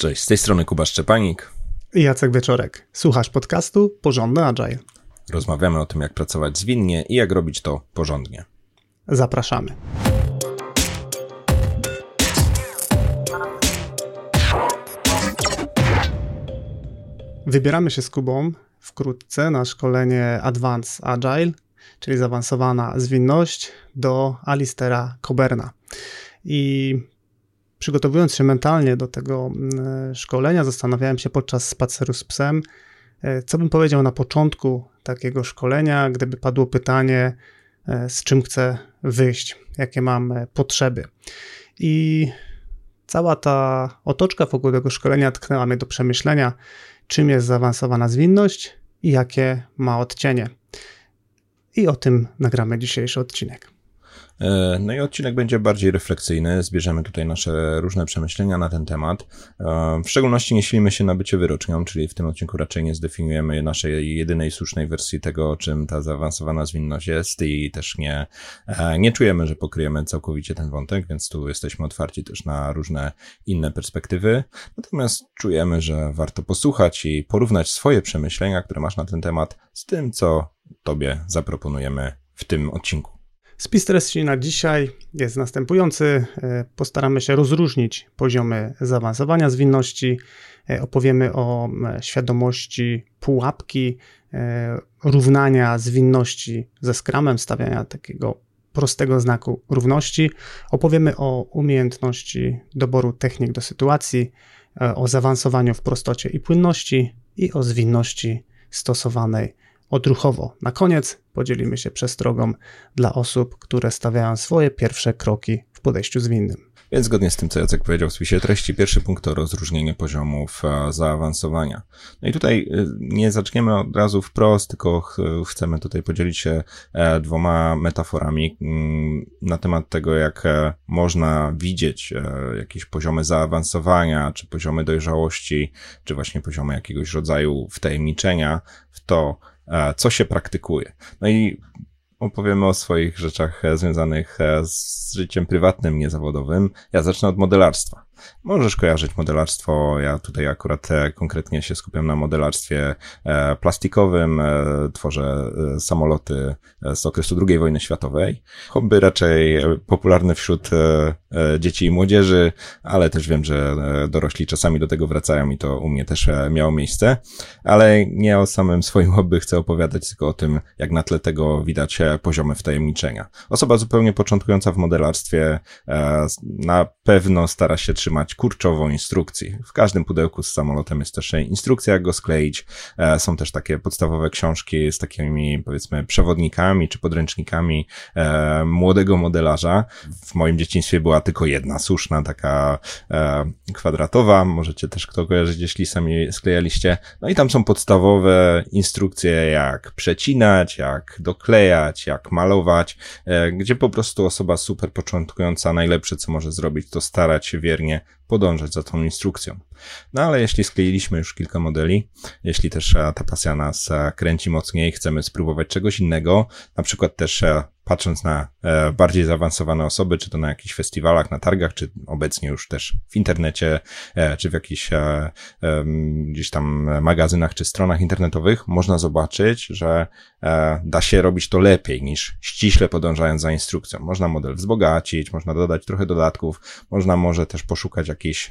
Cześć, z tej strony Kuba Szczepanik. I Jacek Wieczorek. Słuchasz podcastu Porządny Agile. Rozmawiamy o tym, jak pracować zwinnie i jak robić to porządnie. Zapraszamy. Wybieramy się z Kubą wkrótce na szkolenie Advanced Agile, czyli zaawansowana zwinność, do Alistera Coberna. I przygotowując się mentalnie do tego mm, szkolenia, zastanawiałem się podczas spaceru z psem, e, co bym powiedział na początku takiego szkolenia, gdyby padło pytanie, e, z czym chcę wyjść, jakie mam e, potrzeby. I cała ta otoczka wokół tego szkolenia tknęła mnie do przemyślenia, czym jest zaawansowana zwinność i jakie ma odcienie. I o tym nagramy dzisiejszy odcinek. E, no i odcinek będzie bardziej refleksyjny. Zbierzemy tutaj nasze różne przemyślenia na ten temat. E, w szczególności nie silimy się na bycie wyrocznią, czyli w tym odcinku raczej nie zdefiniujemy naszej jedynej słusznej wersji tego, czym ta zaawansowana zwinność jest i też nie, e, nie czujemy, że pokryjemy całkowicie ten wątek, więc tu jesteśmy otwarci też na różne inne perspektywy. Natomiast czujemy, że warto posłuchać i porównać swoje przemyślenia, które masz na ten temat z tym, co Tobie zaproponujemy w tym odcinku. Spis treści na dzisiaj jest następujący. E, postaramy się rozróżnić poziomy zaawansowania zwinności. E, opowiemy o świadomości pułapki, e, równania zwinności ze skramem, stawiania takiego prostego znaku równości. Opowiemy o umiejętności doboru technik do sytuacji, o zaawansowaniu w prostocie i płynności i o zwinności stosowanej odruchowo. Na koniec podzielimy się przestrogą dla osób, które stawiają swoje pierwsze kroki w podejściu zwinnym. Więc zgodnie z tym, co Jacek powiedział w spisie treści, pierwszy punkt to rozróżnienie poziomów e, zaawansowania. No i tutaj e, nie zaczniemy od razu wprost, tylko chcemy tutaj podzielić się e, dwoma metaforami mm, na temat tego, jak można widzieć jakieś poziomy zaawansowania, czy poziomy dojrzałości, czy właśnie poziomy jakiegoś rodzaju wtajemniczenia w to, co się praktykuje. No i opowiemy o swoich rzeczach e, związanych e, z życiem prywatnym, niezawodowym. Ja zacznę od modelarstwa. Możesz kojarzyć modelarstwo. Ja tutaj akurat e, konkretnie się skupiam na modelarstwie e, plastikowym. E, tworzę samoloty z okresu II wojny światowej. Hobby raczej popularne wśród dzieci i młodzieży, ale też wiem, że dorośli czasami do tego wracają i to u mnie też miało miejsce. Ale nie o samym swoim hobby chcę opowiadać, tylko o tym, jak na tle tego widać poziomy wtajemniczenia. Osoba zupełnie początkująca w modelarstwie na pewno stara się trzymać trzymać kurczową instrukcji. W każdym pudełku z samolotem jest też instrukcja, jak go skleić. E, są też takie podstawowe książki z takimi, powiedzmy, przewodnikami czy podręcznikami e, młodego modelarza. W moim dzieciństwie była tylko jedna słuszna, taka e, kwadratowa. Możecie też kto kojarzyć, jeśli sami sklejaliście. No i tam są podstawowe instrukcje, jak przecinać, jak doklejać, jak malować, gdzie po prostu osoba super początkująca najlepsze, co może zrobić, to starać się wiernie podążać za tą instrukcją. No ale jeśli skleiliśmy już kilka modeli, jeśli też e, ta pasja nas e, kręci mocniej, chcemy spróbować czegoś innego, na przykład też e, patrząc na e, bardziej zaawansowane osoby, czy to na jakichś festiwalach, na targach, czy obecnie już też w internecie, e, czy w jakichś e, gdzieś tam magazynach, czy stronach internetowych, można zobaczyć, że da się robić to lepiej niż ściśle podążając za instrukcją. Można model wzbogacić, można dodać trochę dodatków, można może też poszukać jakichś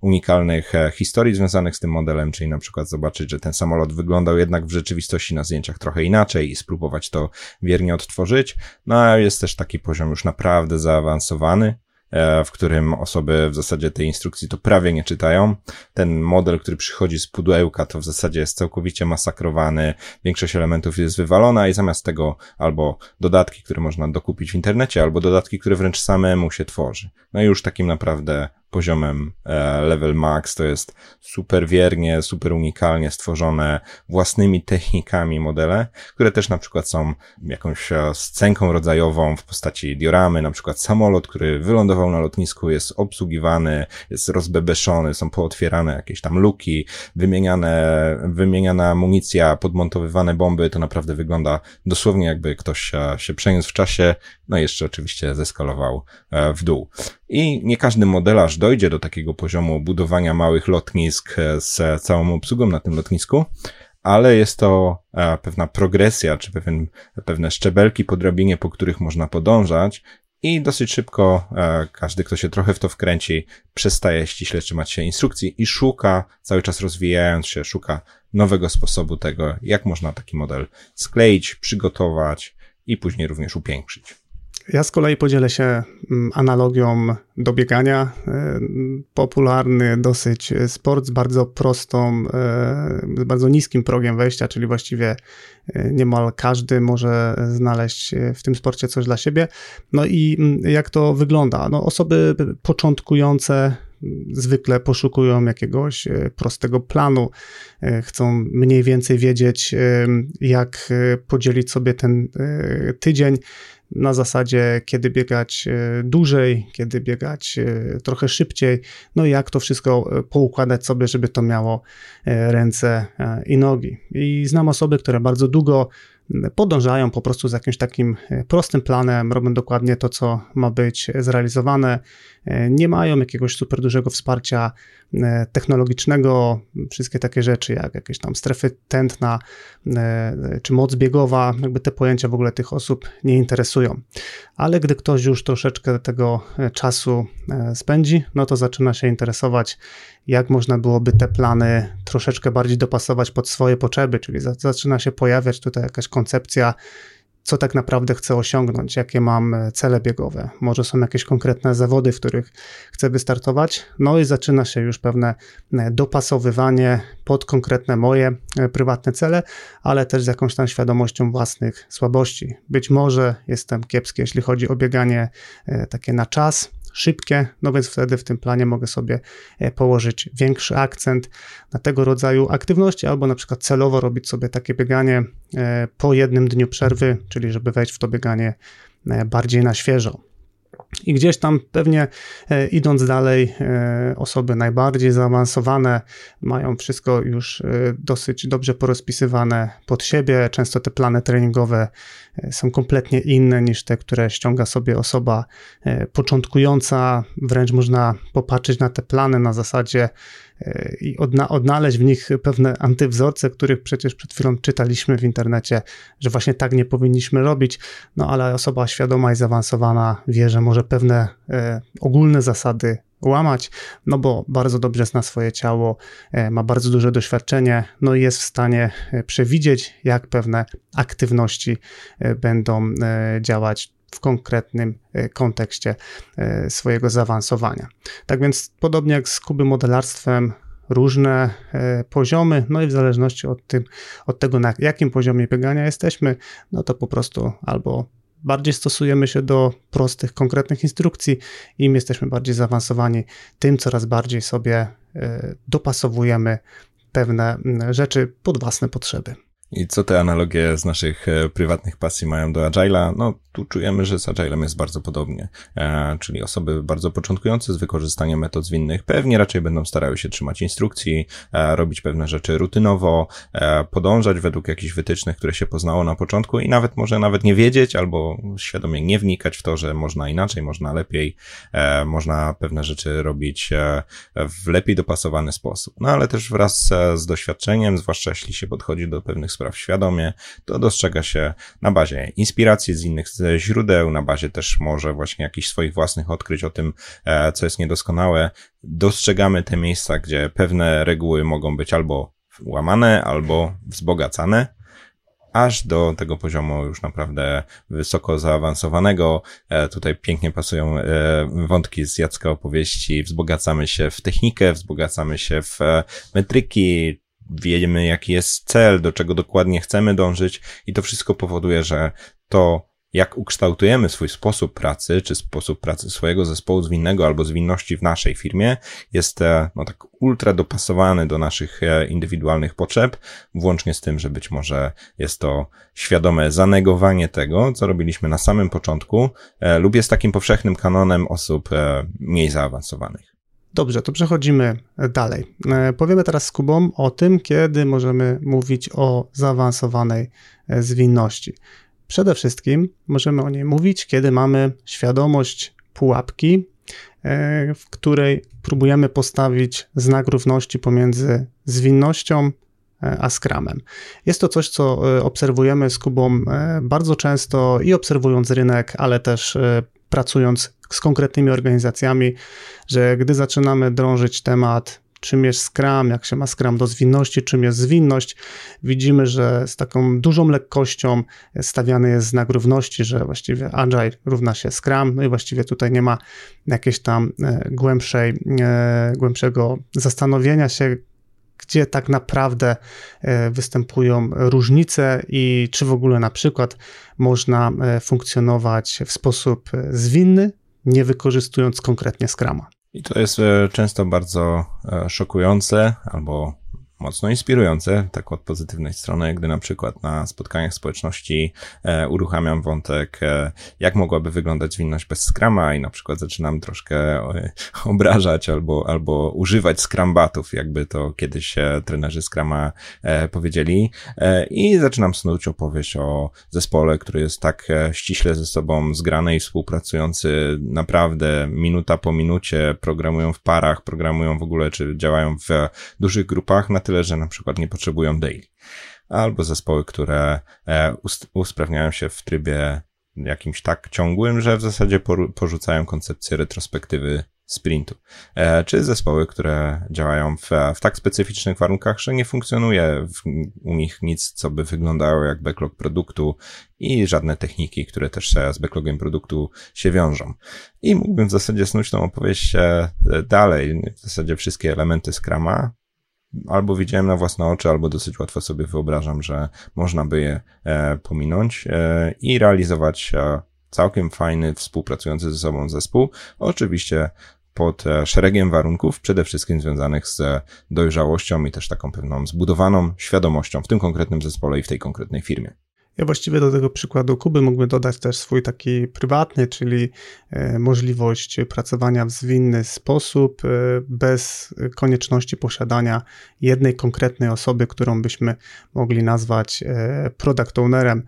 unikalnych historii związanych z tym modelem, czyli na przykład zobaczyć, że ten samolot wyglądał jednak w rzeczywistości na zdjęciach trochę inaczej i spróbować to wiernie odtworzyć. No a jest też taki poziom już naprawdę zaawansowany, e, w którym osoby w zasadzie tej instrukcji to prawie nie czytają. Ten model, który przychodzi z pudełka, to w zasadzie jest całkowicie masakrowany, większość elementów jest wywalona i zamiast tego albo dodatki, które można dokupić w internecie, albo dodatki, które wręcz samemu się tworzy. No i już takim naprawdę poziomem e, level max, to jest super wiernie, super unikalnie stworzone własnymi technikami modele, które też na przykład są jakąś e, scenką rodzajową w postaci dioramy, na przykład samolot, który wylądował na lotnisku, jest obsługiwany, jest rozbebeszony, są pootwierane jakieś tam luki, wymieniane, wymieniana amunicja, podmontowywane bomby, to naprawdę wygląda dosłownie jakby ktoś e, się przeniósł w czasie, no i jeszcze oczywiście zeskalował w dół. I nie każdy modelarz dojdzie do takiego poziomu budowania małych lotnisk z całą obsługą na tym lotnisku, ale jest to pewna progresja, czy pewien, pewne szczebelki po drabinie, po których można podążać i dosyć szybko e, każdy, kto się trochę w to wkręci, przestaje ściśle trzymać się instrukcji i szuka, cały czas rozwijając się, szuka nowego sposobu tego, jak można taki model skleić, przygotować i później również upiększyć. Ja z kolei podzielę się mm, analogią do biegania. E, popularny dosyć sport z bardzo prostą, e, z bardzo niskim progiem wejścia, czyli właściwie e, niemal każdy może znaleźć w tym sporcie coś dla siebie. No i mm, jak to wygląda? No osoby początkujące zwykle poszukują jakiegoś prostego planu, chcą mniej więcej wiedzieć, jak podzielić sobie ten tydzień. Na zasadzie, kiedy biegać e, dłużej, kiedy biegać e, trochę szybciej, no i jak to wszystko e, poukładać sobie, żeby to miało ręce i nogi. I znam osoby, które bardzo długo podążają po prostu z jakimś takim prostym planem, robią dokładnie to, co ma być zrealizowane, nie mają jakiegoś super dużego wsparcia E, technologicznego, wszystkie takie rzeczy jak jakieś tam strefy tętna e, czy moc biegowa, jakby te pojęcia w ogóle tych osób nie interesują. Ale gdy ktoś już troszeczkę tego e, czasu spędzi, no to zaczyna się interesować, jak można byłoby te plany troszeczkę bardziej dopasować pod swoje potrzeby, czyli zaczyna się pojawiać tutaj jakaś koncepcja co tak naprawdę chcę osiągnąć, jakie mam e, cele biegowe. Może są jakieś konkretne zawody, w których chcę wystartować. No i zaczyna się już pewne e, dopasowywanie pod konkretne moje e, prywatne cele, ale też z jakąś tam świadomością własnych słabości. Być może jestem kiepski, jeśli chodzi o bieganie takie na czas, szybkie, no więc wtedy w tym planie mogę sobie e, położyć większy akcent na tego rodzaju aktywności, albo na przykład celowo robić sobie takie bieganie e, po jednym dniu przerwy, czyli żeby wejść w to bieganie e, bardziej na świeżo. I gdzieś tam pewnie e, idąc dalej, e, osoby najbardziej zaawansowane mają wszystko już e, dosyć dobrze porozpisywane pod siebie. Często te plany treningowe są kompletnie inne niż te, które ściąga sobie osoba początkująca. Wręcz można popatrzeć na te plany na zasadzie i odna odnaleźć w nich pewne antywzorce, których przecież przed chwilą czytaliśmy w internecie, że właśnie tak nie powinniśmy robić. No ale osoba świadoma i zaawansowana wie, że może pewne e, ogólne zasady łamać, no bo bardzo dobrze zna swoje ciało, e, ma bardzo duże doświadczenie, no i jest w stanie e, przewidzieć, jak pewne aktywności e, będą działać w konkretnym e, kontekście swojego zaawansowania. Tak więc podobnie jak z kuby modelarstwem, różne poziomy, no i w zależności od, tym, od tego, na jakim poziomie biegania jesteśmy, no to po prostu albo bardziej stosujemy się do prostych, konkretnych instrukcji, im jesteśmy bardziej zaawansowani, tym coraz bardziej sobie e, dopasowujemy pewne rzeczy pod własne potrzeby. I co te analogie z naszych e, prywatnych pasji mają do Agile'a? No, tu czujemy, że z Agilem jest bardzo podobnie. E, czyli osoby bardzo początkujące z wykorzystaniem metod zwinnych pewnie raczej będą starały się trzymać instrukcji, e, robić pewne rzeczy rutynowo, e, podążać według jakichś wytycznych, które się poznało na początku i nawet może nawet nie wiedzieć albo świadomie nie wnikać w to, że można inaczej, można lepiej, e, można pewne rzeczy robić e, w lepiej dopasowany sposób. No ale też wraz z doświadczeniem, zwłaszcza jeśli się podchodzi do pewnych spraw świadomie, to dostrzega się na bazie inspiracji z innych źródeł, na bazie też może właśnie jakichś swoich własnych odkryć o tym, e, co jest niedoskonałe. Dostrzegamy te miejsca, gdzie pewne reguły mogą być albo łamane, albo wzbogacane aż do tego poziomu już naprawdę wysoko zaawansowanego. E, tutaj pięknie pasują e, wątki z Jacka opowieści. Wzbogacamy się w technikę, wzbogacamy się w metryki, wiemy jaki jest cel, do czego dokładnie chcemy dążyć i to wszystko powoduje, że to jak ukształtujemy swój sposób pracy, czy sposób pracy swojego zespołu zwinnego albo zwinności w naszej firmie, jest e, no tak ultra dopasowany do naszych e, indywidualnych potrzeb, włącznie z tym, że być może jest to świadome zanegowanie tego, co robiliśmy na samym początku, e, lub jest takim powszechnym kanonem osób mniej zaawansowanych. Dobrze, to przechodzimy dalej. Powiemy teraz z Kubą o tym, kiedy możemy mówić o zaawansowanej zwinności. Przede wszystkim możemy o niej mówić, kiedy mamy świadomość pułapki, w której próbujemy postawić znak równości pomiędzy zwinnością a Scrumem. Jest to coś, co obserwujemy z Kubą bardzo często i obserwując rynek, ale też pracując z konkretnymi organizacjami, że gdy zaczynamy drążyć temat czym jest Scrum, jak się ma Scrum do zwinności, czym jest zwinność. Widzimy, że z taką dużą lekkością stawiany jest znak równości, że właściwie Agile równa się Scrum, no i właściwie tutaj nie ma jakiejś tam e, głębszej, e, głębszego zastanowienia się, gdzie tak naprawdę e, występują różnice i czy w ogóle na przykład można funkcjonować w sposób zwinny, nie wykorzystując konkretnie Scrama. I to jest e, często bardzo e, szokujące albo mocno inspirujące, tak od pozytywnej strony, gdy na przykład na spotkaniach społeczności e, uruchamiam wątek, e, jak mogłaby wyglądać zwinność bez Scrama i na przykład zaczynam troszkę e, obrażać albo, albo używać Scrumbatów, jakby to kiedyś trenerzy Scrama e, powiedzieli. I zaczynam snuć opowieść o zespole, który jest tak ściśle ze sobą zgrany i współpracujący naprawdę minuta po minucie, programują w parach, programują w ogóle, czy działają w dużych grupach na tyle tyle, że na przykład nie potrzebują daily. Albo zespoły, które e, usprawniają się w trybie jakimś tak ciągłym, że w zasadzie porzucają koncepcję retrospektywy sprintu. E, czy zespoły, które działają w, w tak specyficznych warunkach, że nie funkcjonuje w, u nich nic, co by wyglądało jak backlog produktu i żadne techniki, które też z backlogiem produktu się wiążą. I mógłbym w zasadzie snuć tą opowieść e, dalej. W zasadzie wszystkie elementy Scrama albo widziałem na własne oczy, albo dosyć łatwo sobie wyobrażam, że można by je e, pominąć e, i realizować e, całkiem fajny, współpracujący ze sobą zespół. Oczywiście pod szeregiem warunków, przede wszystkim związanych z dojrzałością i też taką pewną zbudowaną świadomością w tym konkretnym zespole i w tej konkretnej firmie. Ja właściwie do tego przykładu Kuby mógłbym dodać też swój taki prywatny, czyli e, możliwość pracowania w zwinny sposób, e, bez konieczności posiadania jednej konkretnej osoby, którą byśmy mogli nazwać e, product ownerem.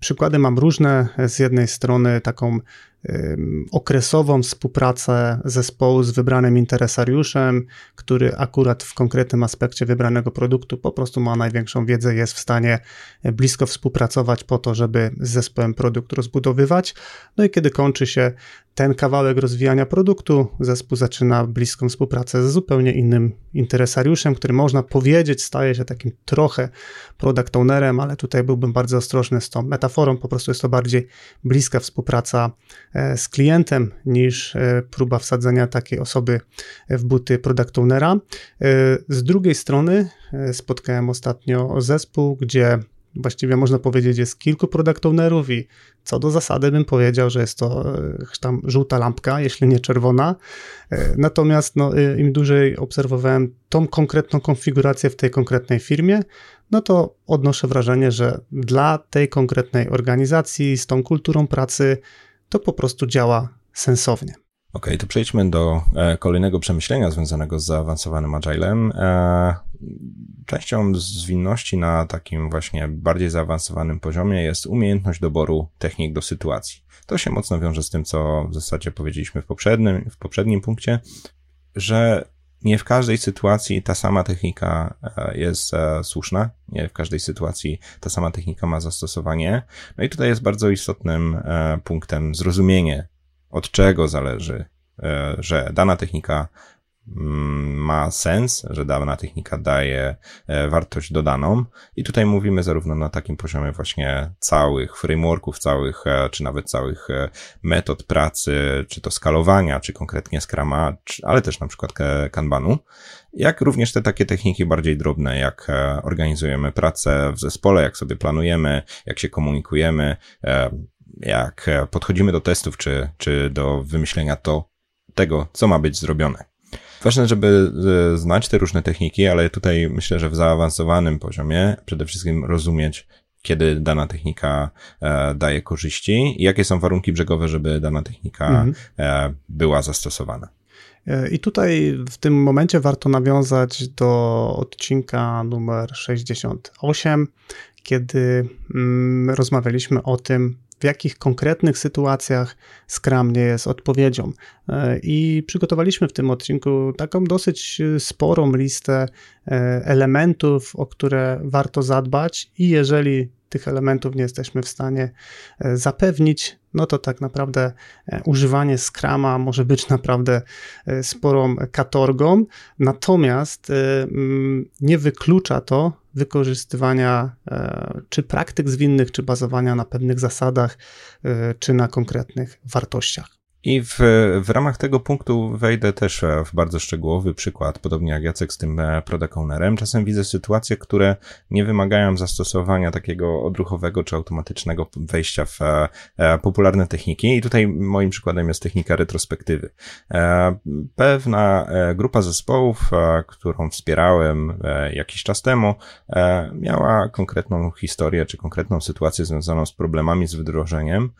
Przykłady mam różne. Z jednej strony taką okresową współpracę zespołu z wybranym interesariuszem, który akurat w konkretnym aspekcie wybranego produktu po prostu ma największą wiedzę, jest w stanie blisko współpracować po to, żeby z zespołem produkt rozbudowywać. No i kiedy kończy się ten kawałek rozwijania produktu, zespół zaczyna bliską współpracę z zupełnie innym interesariuszem, który można powiedzieć staje się takim trochę product ownerem, ale tutaj byłbym bardzo ostrożny z tą metaforą, po prostu jest to bardziej bliska współpraca e, z klientem niż e, próba wsadzenia takiej osoby w buty product ownera. E, z drugiej strony spotkałem ostatnio zespół, gdzie właściwie można powiedzieć jest kilku product ownerów i co do zasady bym powiedział, że jest to e, tam żółta lampka, jeśli nie czerwona. E, natomiast no, e, im dłużej obserwowałem tą konkretną konfigurację w tej konkretnej firmie, no to odnoszę wrażenie, że dla tej konkretnej organizacji z tą kulturą pracy to po prostu działa sensownie. OK, to przejdźmy do kolejnego przemyślenia związanego z zaawansowanym agilem. Częścią zwinności na takim właśnie bardziej zaawansowanym poziomie jest umiejętność doboru technik do sytuacji. To się mocno wiąże z tym, co w zasadzie powiedzieliśmy w poprzednim, w poprzednim punkcie, że nie w każdej sytuacji ta sama technika e, jest słuszna, nie w każdej sytuacji ta sama technika ma zastosowanie. No i tutaj jest bardzo istotnym punktem zrozumienie od czego zależy, e, że dana technika ma sens, że dana technika daje e, wartość dodaną. I tutaj mówimy zarówno na takim poziomie właśnie całych frameworków, całych, e, czy nawet całych metod pracy, czy to skalowania, czy konkretnie Scrama, ale też na przykład Kanbanu, jak również te takie techniki bardziej drobne, jak organizujemy pracę w zespole, jak sobie planujemy, jak się komunikujemy, jak e, podchodzimy do testów, czy, czy do wymyślenia to, tego, co ma być zrobione. Ważne, żeby e, znać te różne techniki, ale tutaj myślę, że w zaawansowanym poziomie przede wszystkim rozumieć, kiedy dana technika e, daje korzyści i jakie są warunki brzegowe, żeby dana technika mhm. była zastosowana. I tutaj w tym momencie warto nawiązać do odcinka numer 68, kiedy mm, rozmawialiśmy o tym, w jakich konkretnych sytuacjach Scrum nie jest odpowiedzią. E, I przygotowaliśmy w tym odcinku taką dosyć sporą listę elementów, o które warto zadbać, i jeżeli tych elementów nie jesteśmy w stanie e, zapewnić, no to tak naprawdę e, używanie Scrama może być naprawdę e, sporą katorgą, natomiast nie wyklucza to wykorzystywania czy praktyk zwinnych, czy bazowania na pewnych zasadach, czy na konkretnych wartościach. I w, w ramach tego punktu wejdę też w bardzo szczegółowy przykład, podobnie jak Jacek z tym e, product ownerem. Czasem widzę sytuacje, które nie wymagają zastosowania takiego odruchowego czy automatycznego wejścia w e, e, popularne techniki. I tutaj moim przykładem jest technika retrospektywy. Pewna grupa zespołów, którą wspierałem jakiś czas temu, miała konkretną historię czy konkretną sytuację związaną z problemami z wdrożeniem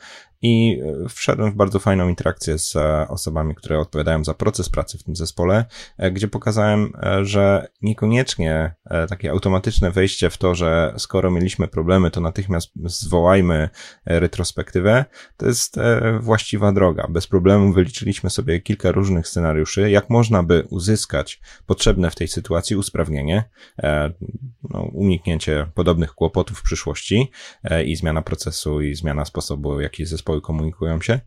i e, wszedłem w bardzo fajną interakcję z e, osobami, które odpowiadają za proces pracy w tym zespole, e, gdzie pokazałem, że niekoniecznie takie automatyczne wejście w to, że skoro mieliśmy problemy, to natychmiast zwołajmy retrospektywę, to jest właściwa droga. Bez problemu wyliczyliśmy sobie kilka różnych scenariuszy, jak można by uzyskać potrzebne w tej sytuacji usprawnienie, no, uniknięcie podobnych kłopotów w przyszłości i zmiana procesu i zmiana sposobu, w jaki zespół zespoły komunikują się.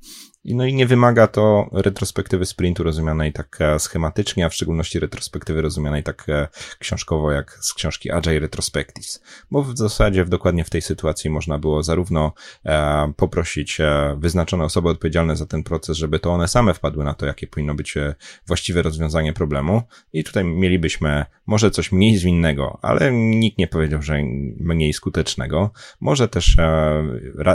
No i nie wymaga to retrospektywy sprintu rozumianej tak e, schematycznie, a w szczególności retrospektywy rozumianej tak e, książkowo jak z książki Agile Retrospectives, bo w zasadzie w dokładnie w tej sytuacji można było zarówno e, poprosić wyznaczone osoby odpowiedzialne za ten proces, żeby to one same wpadły na to, jakie powinno być właściwe rozwiązanie problemu i tutaj mielibyśmy może coś mniej zwinnego, ale nikt nie powiedział, że mniej skutecznego. Może też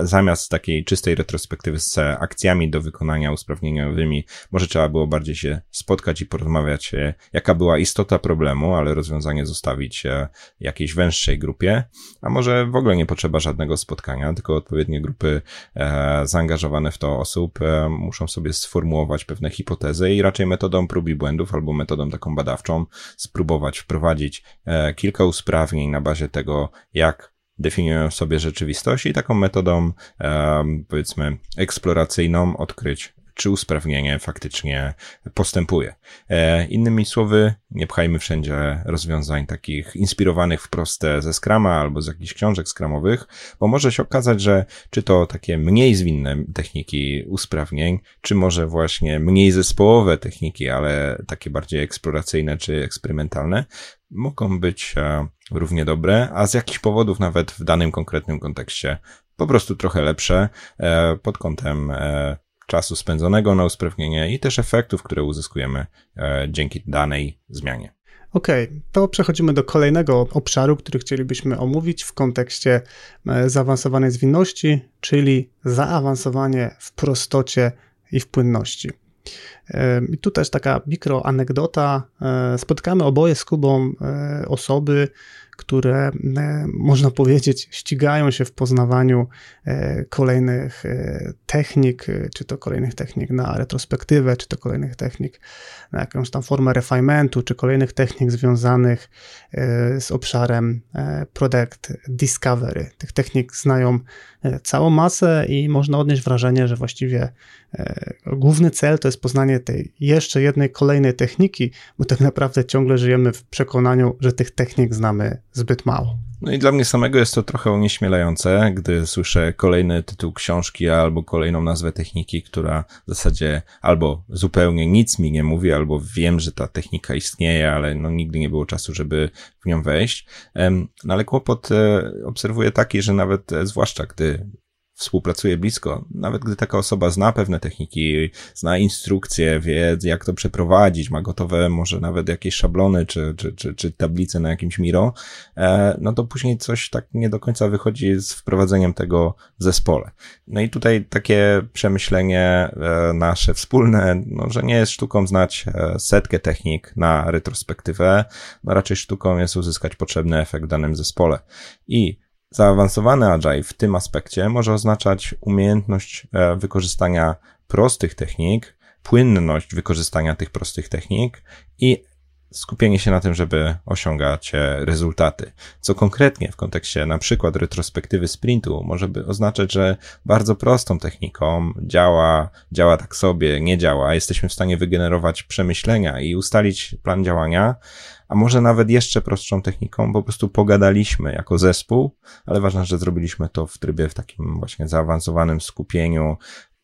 zamiast takiej czystej retrospektywy z akcjami do do wykonania usprawnieniowymi. Może trzeba było bardziej się spotkać i porozmawiać, e, jaka była istota problemu, ale rozwiązanie zostawić e, jakiejś węższej grupie, a może w ogóle nie potrzeba żadnego spotkania, tylko odpowiednie grupy e, zaangażowane w to osób muszą sobie sformułować pewne hipotezy i raczej metodą prób i błędów albo metodą taką badawczą spróbować wprowadzić kilka usprawnień na bazie tego, jak definiują sobie rzeczywistość i taką metodą, powiedzmy, eksploracyjną odkryć, czy usprawnienie faktycznie postępuje. E, innymi słowy, nie pchajmy wszędzie rozwiązań takich inspirowanych wprost ze Scrama albo z jakichś książek Scramowych, bo może się okazać, że czy to takie mniej zwinne techniki usprawnień, czy może właśnie mniej zespołowe techniki, ale takie bardziej eksploracyjne czy eksperymentalne, mogą być e, równie dobre, a z jakichś powodów nawet w danym konkretnym kontekście po prostu trochę lepsze e, pod kątem czasu spędzonego na usprawnienie i też efektów, które uzyskujemy dzięki danej zmianie. Okej, okay, to przechodzimy do kolejnego obszaru, który chcielibyśmy omówić w kontekście zaawansowanej zwinności, czyli zaawansowanie w prostocie i w płynności. I tu też taka mikroanegdota. E, Spotkamy oboje z Kubą e, osoby, które e, można powiedzieć ścigają się w poznawaniu kolejnych technik, czy to kolejnych technik na retrospektywę, czy to kolejnych technik na jakąś tam formę refinementu, czy kolejnych technik związanych z obszarem product discovery. Tych technik znają całą masę i można odnieść wrażenie, że właściwie główny cel to jest poznanie tej jeszcze jednej kolejnej techniki, bo tak naprawdę ciągle żyjemy w przekonaniu, że tych technik znamy zbyt mało. No i dla mnie samego jest to trochę onieśmielające, gdy słyszę kolejny tytuł książki albo kolejną nazwę techniki, która w zasadzie albo zupełnie nic mi nie mówi, albo wiem, że ta technika istnieje, ale no nigdy nie było czasu, żeby w nią wejść. No ale kłopot e, obserwuję taki, że nawet e, zwłaszcza gdy współpracuje blisko. Nawet gdy taka osoba zna pewne techniki, zna instrukcje, wie jak to przeprowadzić, ma gotowe może nawet jakieś szablony czy, czy, czy, czy tablice na jakimś Miro, e, no to później coś tak nie do końca wychodzi z wprowadzeniem tego w zespole. No i tutaj takie przemyślenie e, nasze wspólne, no, że nie jest sztuką znać e, setkę technik na retrospektywę, no raczej sztuką jest uzyskać potrzebny efekt w danym zespole. I Zaawansowany Agile w tym aspekcie może oznaczać umiejętność e, wykorzystania prostych technik, płynność wykorzystania tych prostych technik i skupienie się na tym, żeby osiągać e, rezultaty. Co konkretnie w kontekście na przykład retrospektywy sprintu może by oznaczać, że bardzo prostą techniką działa, działa tak sobie, nie działa. Jesteśmy w stanie wygenerować przemyślenia i ustalić plan działania, a może nawet jeszcze prostszą techniką, po prostu pogadaliśmy jako zespół, ale ważne, że zrobiliśmy to w trybie w takim właśnie zaawansowanym skupieniu,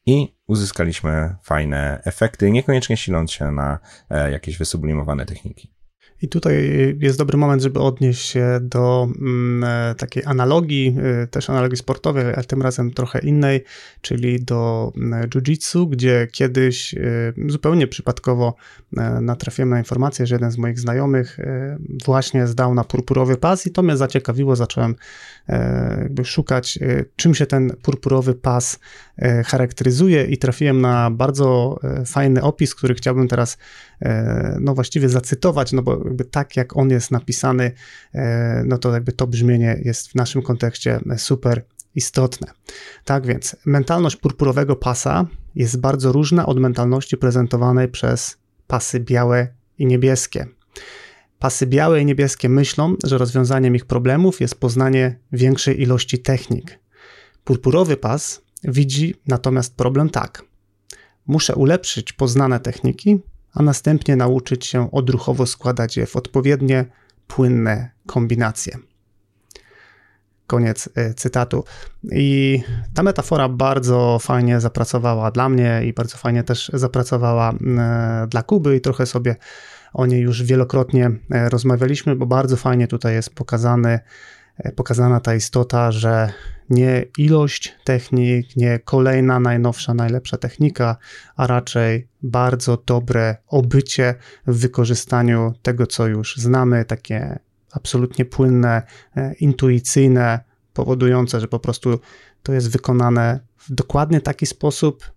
i uzyskaliśmy fajne efekty, niekoniecznie siląc się na e, jakieś wysublimowane techniki. I tutaj jest dobry moment, żeby odnieść się do mm, e, takiej analogii, e, też analogii sportowej, ale tym razem trochę innej, czyli do mm, jiu-jitsu, gdzie kiedyś e, zupełnie przypadkowo natrafiłem na informację, że jeden z moich znajomych właśnie zdał na purpurowy pas i to mnie zaciekawiło, zacząłem jakby szukać, czym się ten purpurowy pas charakteryzuje i trafiłem na bardzo fajny opis, który chciałbym teraz no właściwie zacytować, no bo jakby tak jak on jest napisany, e, no to jakby to brzmienie jest w naszym kontekście super istotne. Tak więc mentalność purpurowego pasa jest bardzo różna od mentalności prezentowanej przez pasy białe i niebieskie. Pasy białe i niebieskie myślą, że rozwiązaniem ich problemów jest poznanie większej ilości technik. Purpurowy pas widzi natomiast problem tak. Muszę ulepszyć poznane techniki, a następnie nauczyć się odruchowo składać je w odpowiednie, płynne kombinacje. Koniec e, cytatu. I ta metafora bardzo fajnie zapracowała dla mnie i bardzo fajnie też zapracowała e, dla Kuby i trochę sobie o niej już wielokrotnie e, rozmawialiśmy, bo bardzo fajnie tutaj jest pokazany, pokazana ta istota, że nie ilość technik, nie kolejna najnowsza, najlepsza technika, a raczej bardzo dobre obycie w wykorzystaniu tego, co już znamy, takie absolutnie płynne, e, intuicyjne, powodujące, że po prostu to jest wykonane w dokładnie taki sposób,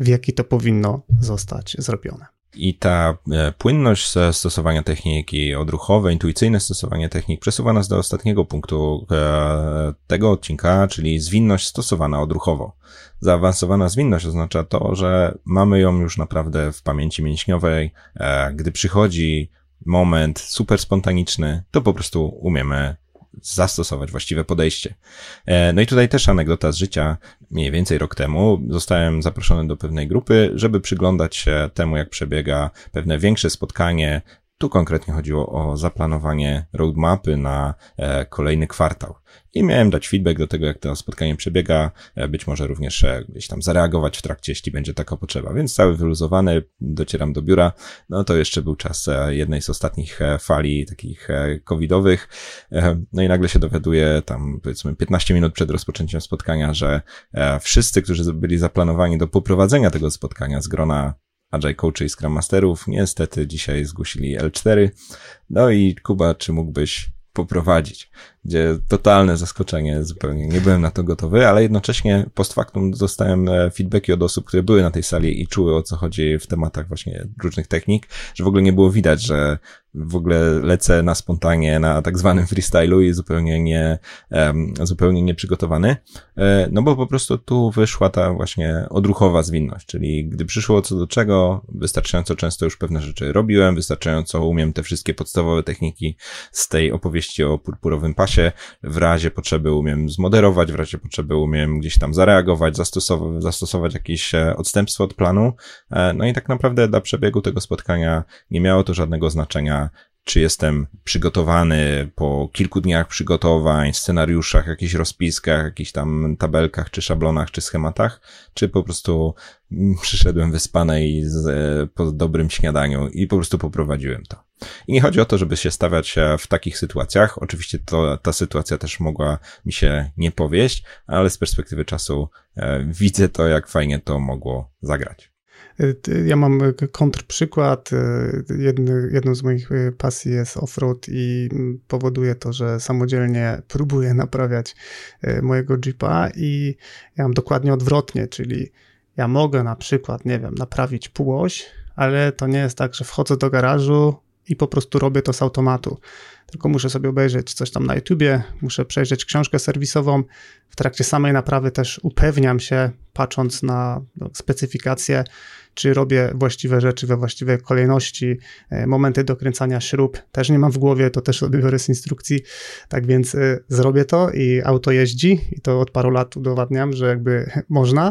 w jaki to powinno zostać zrobione. I ta e, płynność stosowania techniki, odruchowe, intuicyjne stosowanie technik przesuwa nas do ostatniego punktu e, tego odcinka, czyli zwinność stosowana odruchowo. Zaawansowana zwinność oznacza to, że mamy ją już naprawdę w pamięci mięśniowej. E, gdy przychodzi moment super spontaniczny, to po prostu umiemy zastosować właściwe podejście. E, no i tutaj też anegdota z życia. Mniej więcej rok temu zostałem zaproszony do pewnej grupy, żeby przyglądać się temu, jak przebiega pewne większe spotkanie tu konkretnie chodziło o zaplanowanie roadmapy na e, kolejny kwartał i miałem dać feedback do tego, jak to spotkanie przebiega, e, być może również e, gdzieś tam zareagować w trakcie, jeśli będzie taka potrzeba. Więc cały wyluzowany, docieram do biura. No to jeszcze był czas jednej z ostatnich fali takich covidowych. No i nagle się dowiaduję tam powiedzmy 15 minut przed rozpoczęciem spotkania, że wszyscy, którzy byli zaplanowani do poprowadzenia tego spotkania z grona Agile Coachy i Scrum Masterów niestety dzisiaj zgłosili L4. No i Kuba, czy mógłbyś poprowadzić? Gdzie totalne zaskoczenie, zupełnie. Nie byłem na to gotowy, ale jednocześnie post factum dostałem e, feedbacki od osób, które były na tej sali i czuły o co chodzi w tematach właśnie różnych technik, że w ogóle nie było widać, że w ogóle lecę na spontanie, na tak zwanym freestylu i zupełnie nie, um, zupełnie nieprzygotowany, e, no bo po prostu tu wyszła ta właśnie odruchowa zwinność, czyli gdy przyszło co do czego, wystarczająco często już pewne rzeczy robiłem, wystarczająco umiem te wszystkie podstawowe techniki z tej opowieści o purpurowym pasie, czasie, w razie potrzeby umiem zmoderować, w razie potrzeby umiem gdzieś tam zareagować, zastosować, zastosować jakieś e, odstępstwo od planu. E, no i tak naprawdę dla przebiegu tego spotkania nie miało to żadnego znaczenia, czy jestem przygotowany po kilku dniach przygotowań, scenariuszach, jakichś rozpiskach, jakichś tam tabelkach, czy szablonach, czy schematach, czy po prostu przyszedłem wyspany z, e, po dobrym śniadaniu i po prostu poprowadziłem to. I nie chodzi o to, żeby się stawiać w takich sytuacjach. Oczywiście to, ta sytuacja też mogła mi się nie powieść, ale z perspektywy czasu e, widzę to, jak fajnie to mogło zagrać. Ja mam kontrprzykład. Jedny, jedną z moich pasji jest offroad i powoduje to, że samodzielnie próbuję naprawiać e, mojego Jeepa i ja mam dokładnie odwrotnie, czyli ja mogę na przykład, nie wiem, naprawić półoś, ale to nie jest tak, że wchodzę do garażu i po prostu robię to z automatu. Tylko muszę sobie obejrzeć coś tam na YouTubie, muszę przejrzeć książkę serwisową. W trakcie samej naprawy też upewniam się, patrząc na no, specyfikację, czy robię właściwe rzeczy we właściwej kolejności. E, momenty dokręcania śrub też nie mam w głowie, to też sobie biorę z instrukcji. Tak więc e, zrobię to i auto jeździ i to od paru lat udowadniam, że jakby można.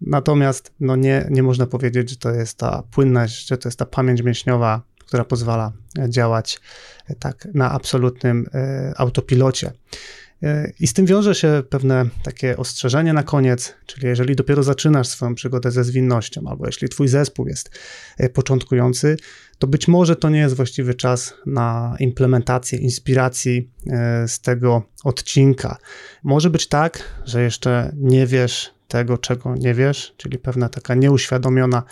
Natomiast no nie, nie można powiedzieć, że to jest ta płynność, że to jest ta pamięć mięśniowa, która pozwala działać e, tak na absolutnym autopilocie. E, I z tym wiąże się pewne takie ostrzeżenie na koniec, czyli jeżeli dopiero zaczynasz swoją przygodę ze zwinnością, albo jeśli twój zespół jest e, początkujący, to być może to nie jest właściwy czas na implementację inspiracji e, z tego odcinka. Może być tak, że jeszcze nie wiesz, tego, czego nie wiesz, czyli pewna taka nieuświadomiona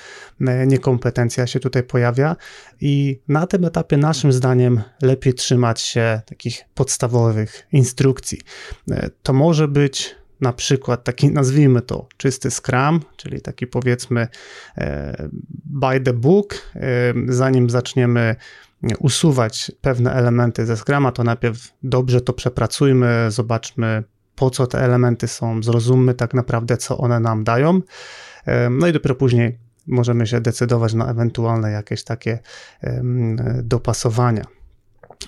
e, niekompetencja się tutaj pojawia. I na tym etapie, naszym zdaniem, lepiej trzymać się takich podstawowych instrukcji. E, to może być na przykład taki, nazwijmy to, czysty Scrum, czyli taki powiedzmy e, by the book, zanim zaczniemy usuwać pewne elementy ze Scrama, to najpierw dobrze to przepracujmy, zobaczmy, po co te elementy są, zrozummy tak naprawdę, co one nam dają. No i dopiero później możemy się decydować na ewentualne jakieś takie dopasowania.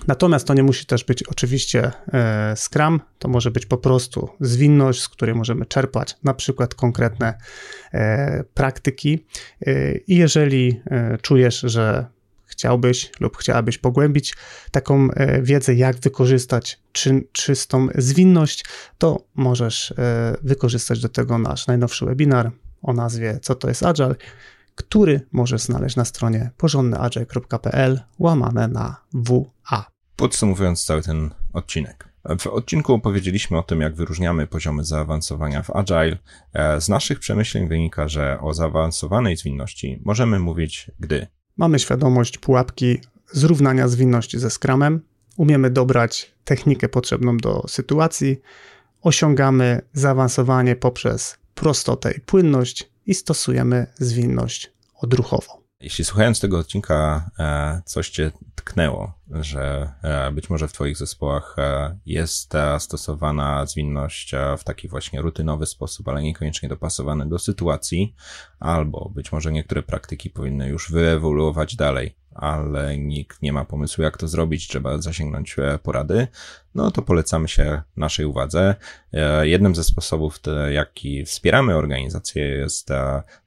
Natomiast to nie musi też być oczywiście e, Scrum, to może być po prostu zwinność, z której możemy czerpać na przykład konkretne e, praktyki. E, I jeżeli czujesz, że chciałbyś lub chciałabyś pogłębić taką e, wiedzę, jak wykorzystać czy, czystą zwinność, to możesz e, wykorzystać do tego nasz najnowszy webinar o nazwie Co to jest Agile, który możesz znaleźć na stronie porządnyagile.pl łamane na WA. Podsumowując cały ten odcinek. W odcinku opowiedzieliśmy o tym, jak wyróżniamy poziomy zaawansowania w Agile. E, z naszych przemyśleń wynika, że o zaawansowanej zwinności możemy mówić, gdy Mamy świadomość pułapki zrównania zwinności ze skramem, umiemy dobrać technikę potrzebną do sytuacji, osiągamy zaawansowanie poprzez prostotę i płynność i stosujemy zwinność odruchową. Jeśli słuchając tego odcinka e, coś cię tknęło, że e, być może w twoich zespołach e, jest stosowana zwinność w taki właśnie rutynowy sposób, ale niekoniecznie dopasowany do sytuacji, albo być może niektóre praktyki powinny już wyewoluować dalej, ale nikt nie ma pomysłu, jak to zrobić, trzeba zasięgnąć e, porady, no to polecamy się naszej uwadze. E, jednym ze sposobów, jaki wspieramy organizację, jest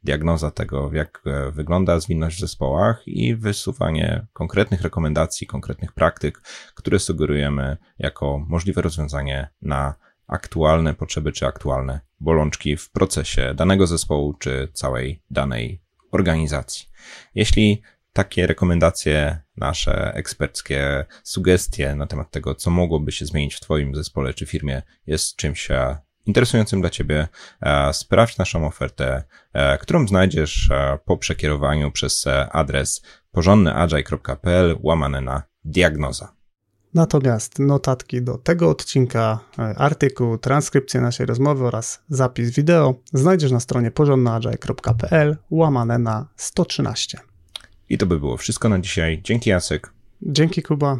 diagnoza tego, jak e, wygląda zwinność w zespołach i wysuwanie konkretnych rekomendacji, konkretnych praktyk, które sugerujemy jako możliwe rozwiązanie na aktualne potrzeby czy aktualne bolączki w procesie danego zespołu czy całej danej organizacji. Jeśli takie rekomendacje, nasze eksperckie sugestie na temat tego, co mogłoby się zmienić w Twoim zespole czy firmie, jest czymś e, interesującym dla Ciebie, e, sprawdź naszą ofertę, e, którą znajdziesz po przekierowaniu przez adres porządnyagile.pl łamane na diagnoza. Natomiast notatki do tego odcinka, artykuł, transkrypcję naszej rozmowy oraz zapis wideo znajdziesz na stronie porządnyagile.pl łamane na 113. I to by było wszystko na dzisiaj. Dzięki Jacek. Dzięki Kuba.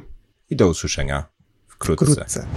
I do usłyszenia wkrótce. wkrótce.